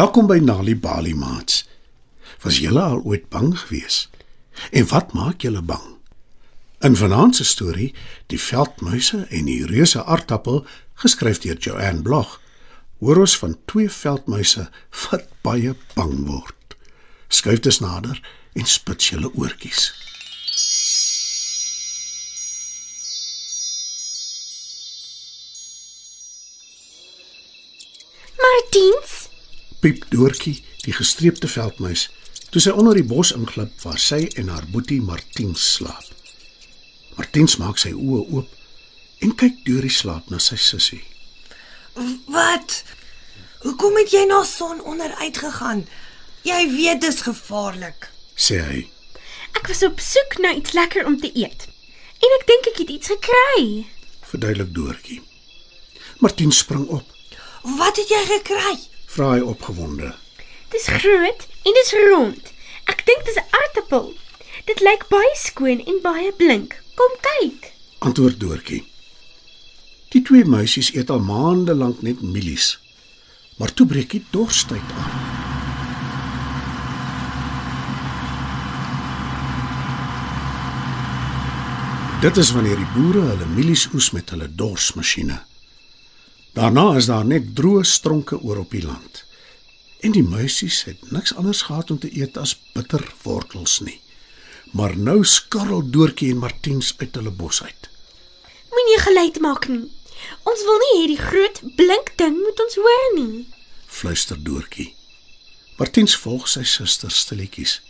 Welkom by Nali Bali Mats. Was julle al ooit bang gewees? En wat maak julle bang? In vanaand se storie, Die veldmuise en die reuse aardappel, geskryf deur Joanne Blog, hoor ons van twee veldmuise wat baie bang word. Skuif dus nader en spits julle oortjies. Martiens, Piep Doortjie, die gestreepte veldmuis, toe sy onder die bos inglip waar sy en haar boetie Martiens slaap. Martiens maak sy oë oop en kyk deur die slaap na sy sussie. Wat? Hoekom het jy na son onder uitgegaan? Jy weet dis gevaarlik. sê hy. ek was op soek na iets lekker om te eet. En ek dink ek het iets gekry. Verduidelik Doortjie. Martiens spring op, Wat het jy gekry? Vra hy opgewonde. Dis groot en dis rond. Ek dink dis 'n aardappel. Dit lyk baie skoon en baie blink. Kom kyk. Antwoord Doortjie. Die twee meisies eet al maande lank net mielies. Maar toe breek die dorstyd aan. Dit is wanneer die boere hulle mielies oes met hulle dorsmasjiene. Daarna is daar net droë stronke oor op die land. En die meisies het niks anders gehad om te eet as bitterwortels nie. Maar nou skarrel Doortjie en Martiens uit hulle bos uit. Moenie geluid maak nie. Ons wil nie hê die groot blink ding moet ons hoor nie. fluister Doortjie. Martiens volg sy suster stilletjies.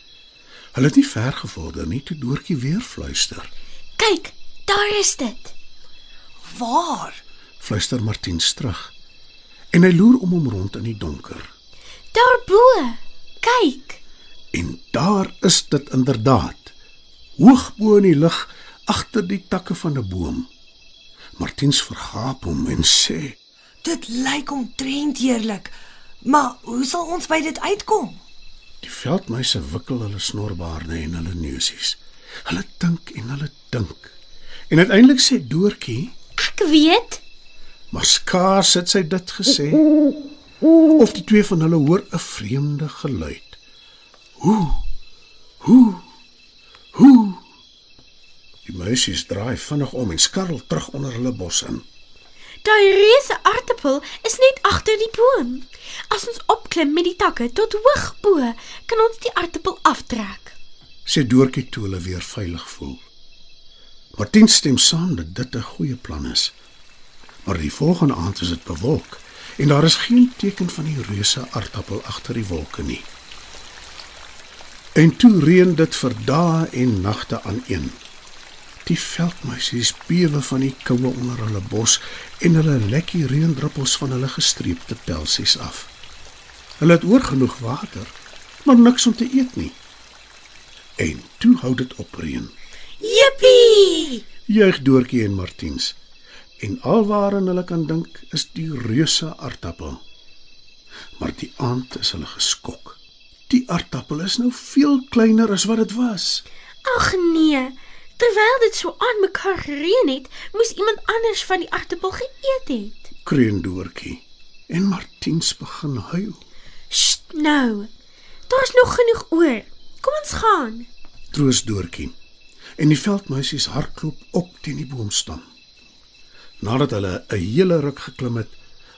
Hulle het nie ver gevorder nie toe Doortjie weer fluister. Kyk, daar is dit. Waar? Fluister Martiens terug. En hy loer om hom rond in die donker. Daarbo. Kyk. En daar is dit inderdaad. Hoog bo in die lug agter die takke van 'n boom. Martiens vergaap hom en sê: Dit lyk omtrent heerlik. Maar hoe sal ons by dit uitkom? "Die veldmuise wikkel hulle snorbaarde en hulle neusies. Hulle dink en hulle dink. En uiteindelik sê Doortjie: Ek weet. Maar skaars het sy dit gesê. Of die twee van hulle hoor 'n vreemde geluid. Hoe? Hoe? Hoe? Die meisies draai vinnig om en skarrel terug onder hulle bos in. Daai reuse aardappel is net agter die boom. As ons opklim met die takke tot hoog bo, kan ons die aardappel aftrek. Sê Doortjie toe hulle weer veilig voel. Martien stem saam dat dit 'n goeie plan is. Maar die volgende aand is dit bewolk en daar is geen teken van die reuse aardappel agter die wolke nie. En toe reën dit vir dae en nagte aaneen. Die veldmuisies bewe van die koue onder hulle bos en hulle lek die reendruppels van hulle gestreepte pelsies af. Hulle het oor genoeg water, maar niks om te eet nie. En toe hou dit op reën. Jippie! Juig Doortjie en Martiens. En alwaaraan hulle kan dink is die reuse aardappel. Maar die aand is hulle geskok. Die aardappel is nou veel kleiner as wat dit was. Ag nee. Terwyl dit so aan mekaar gereën het, moes iemand anders van die aardappel geëet het. Kreun Doortjie en Martiens begin huil. Sst, nou. Daar's nog genoeg oor. Kom ons gaan. Troos Doortjie. En die veldmuisies hardloop op teen die boomstam. Nadat hulle 'n hele ruk geklim het,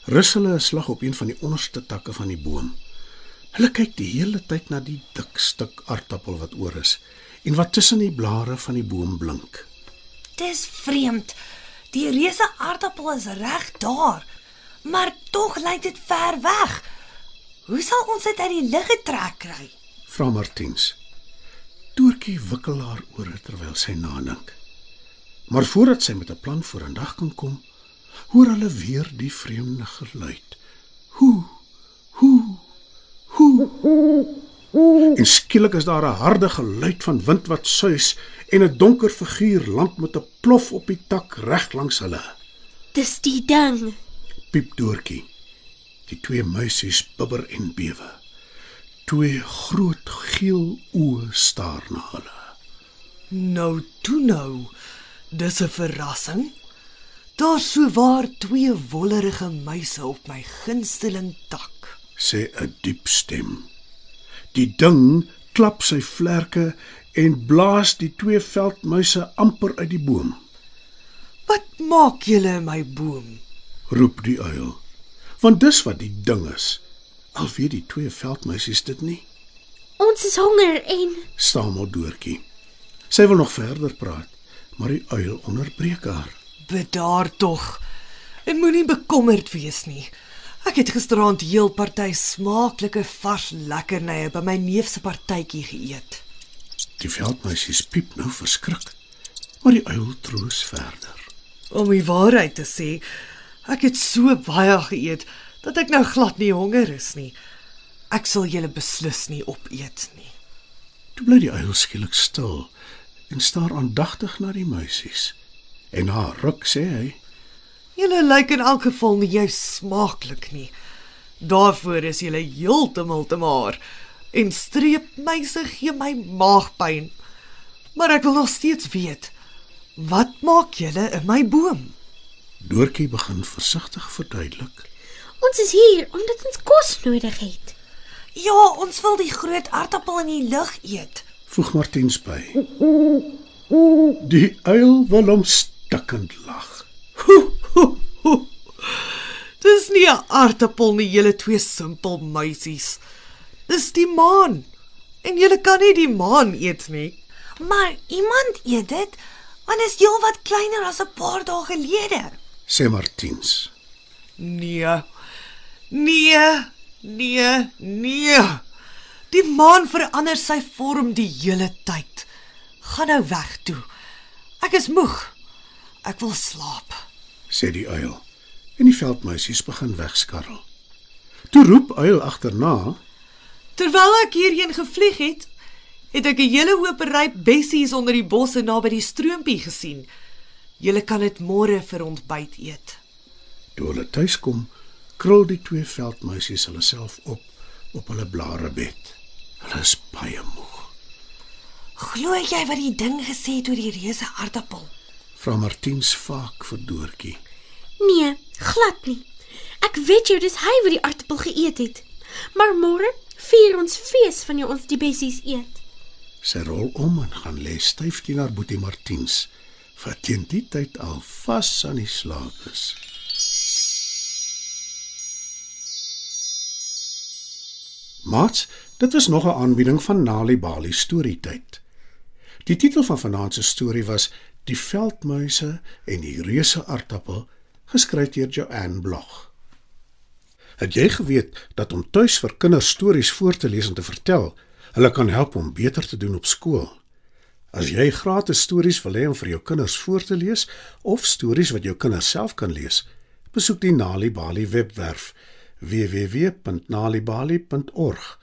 rus hulle 'n slag op een van die onderste takke van die boom. Hulle kyk die hele tyd na die dik stuk aardappel wat oor is en wat tussen die blare van die boom blink. Dis vreemd. Die reuse aardappel is reg daar, maar tog lyk dit ver weg. Hoe sal ons dit uit die lug getrek kry? Vra Martiens. Doortjie wikkel haar ore terwyl sy nadink. Maar voordat sy met 'n plan vorendag kan kom, hoor hulle weer die vreemde geluid. Hoe, hoe, hoe. En skielik is daar 'n harde geluid van wind wat suis en 'n donker figuur land met 'n plof op die tak reg langs hulle. Dis die ding. Piep Doortjie. Die twee muisies bibber en bewe. Twee groot geel oë staar na hulle. Nou toe nou. Dis 'n verrassing. Daar's so waar twee wollerige muise op my gunsteling tak. sê 'n diep stem. Die ding klap sy vlerke en blaas die twee veldmuise amper uit die boom. Wat maak julle in my boom? roep die uil. Want dis wat die ding is. Al weet die twee veldmuisies dit nie. Ons is honger en Stamel Doortjie. Sy wil nog verder praat, maar die uil onderbreek haar. Bedaar tog. En moenie bekommerd wees nie. Ek het gisteraand heel party smaaklike vars lekkernye by my neef se partytjie geëet. Die veldmuisies piep nou verskrik, maar die uil troos verder. Om die waarheid te sê, ek het so baie geëet dat ek nou glad nie honger is nie. Ek sal julle beslis nie opeet nie. Toe bly die uil skielik stil en staar aandagtig na die muisies. En na 'n ruk sê hy: Julle lyk in elk geval nie jy smaaklik nie. Daarvoor is julle heeltemal te maar. En streepmuise gee my maagpyn. Maar ek wil nog steeds weet, wat maak julle in my boom? Doortjie begin versigtig verduidelik. ons is hier omdat ons kos nodig het. Ja, ons wil die groot aartappel in die lug eet. Voeg Martiens by. Die uil wil hom stikkend lag. Dis nie 'n aartappel nie, julle twee simpel muisies. Dis die maan. En julle kan nie die maan eet nie. Maar iemand eet dit, want is heelwat kleiner as 'n paar dae gelede. sê Martiens. Nee. Nee. Nee. Nee. Die maan verander sy vorm die hele tyd. Gaan nou weg toe. Ek is moeg. Ek wil slaap. sê die uil. En die veldmuisies begin wegskarrel. Toe roep uil agterna: Terwyl ek hierheen gevlieg het, het ek 'n hele hoop ryp bessies onder die bosse naby die stroompie gesien. Julle kan dit môre vir ontbyt eet. Toe hulle tuis kom, krul die twee veldmuisies hulle self op op hulle blarebed. Hulle is baie moeg. Glo jy wat die ding gesê het oor die reuse aardappel? Vra Martiens vaak vir Doortjie. Nee, glad nie. Ek weet jy dis hy wat die aartappel geëet het. Maar môre vier ons fees van jy ons die bessies eet. Sy rol om en gaan lê styf teen haar boetie Martiens, wat teen die tyd al vas aan die slaap is. Mats, dit was nog 'n aanbieding van Nali Bali Storytyd. Die titel van vanaand se storie was Die veldmuise en die reuse aartappel, geskryf deur Joanne Blog. Het jy geweet dat om tuis vir kinders stories voor te lees en te vertel, hulle kan help om beter te doen op skool? As jy gratis stories wil hê om vir jou kinders voor te lees of stories wat jou kinders self kan lees, besoek die Nali Bali webwerf www.nalibali.org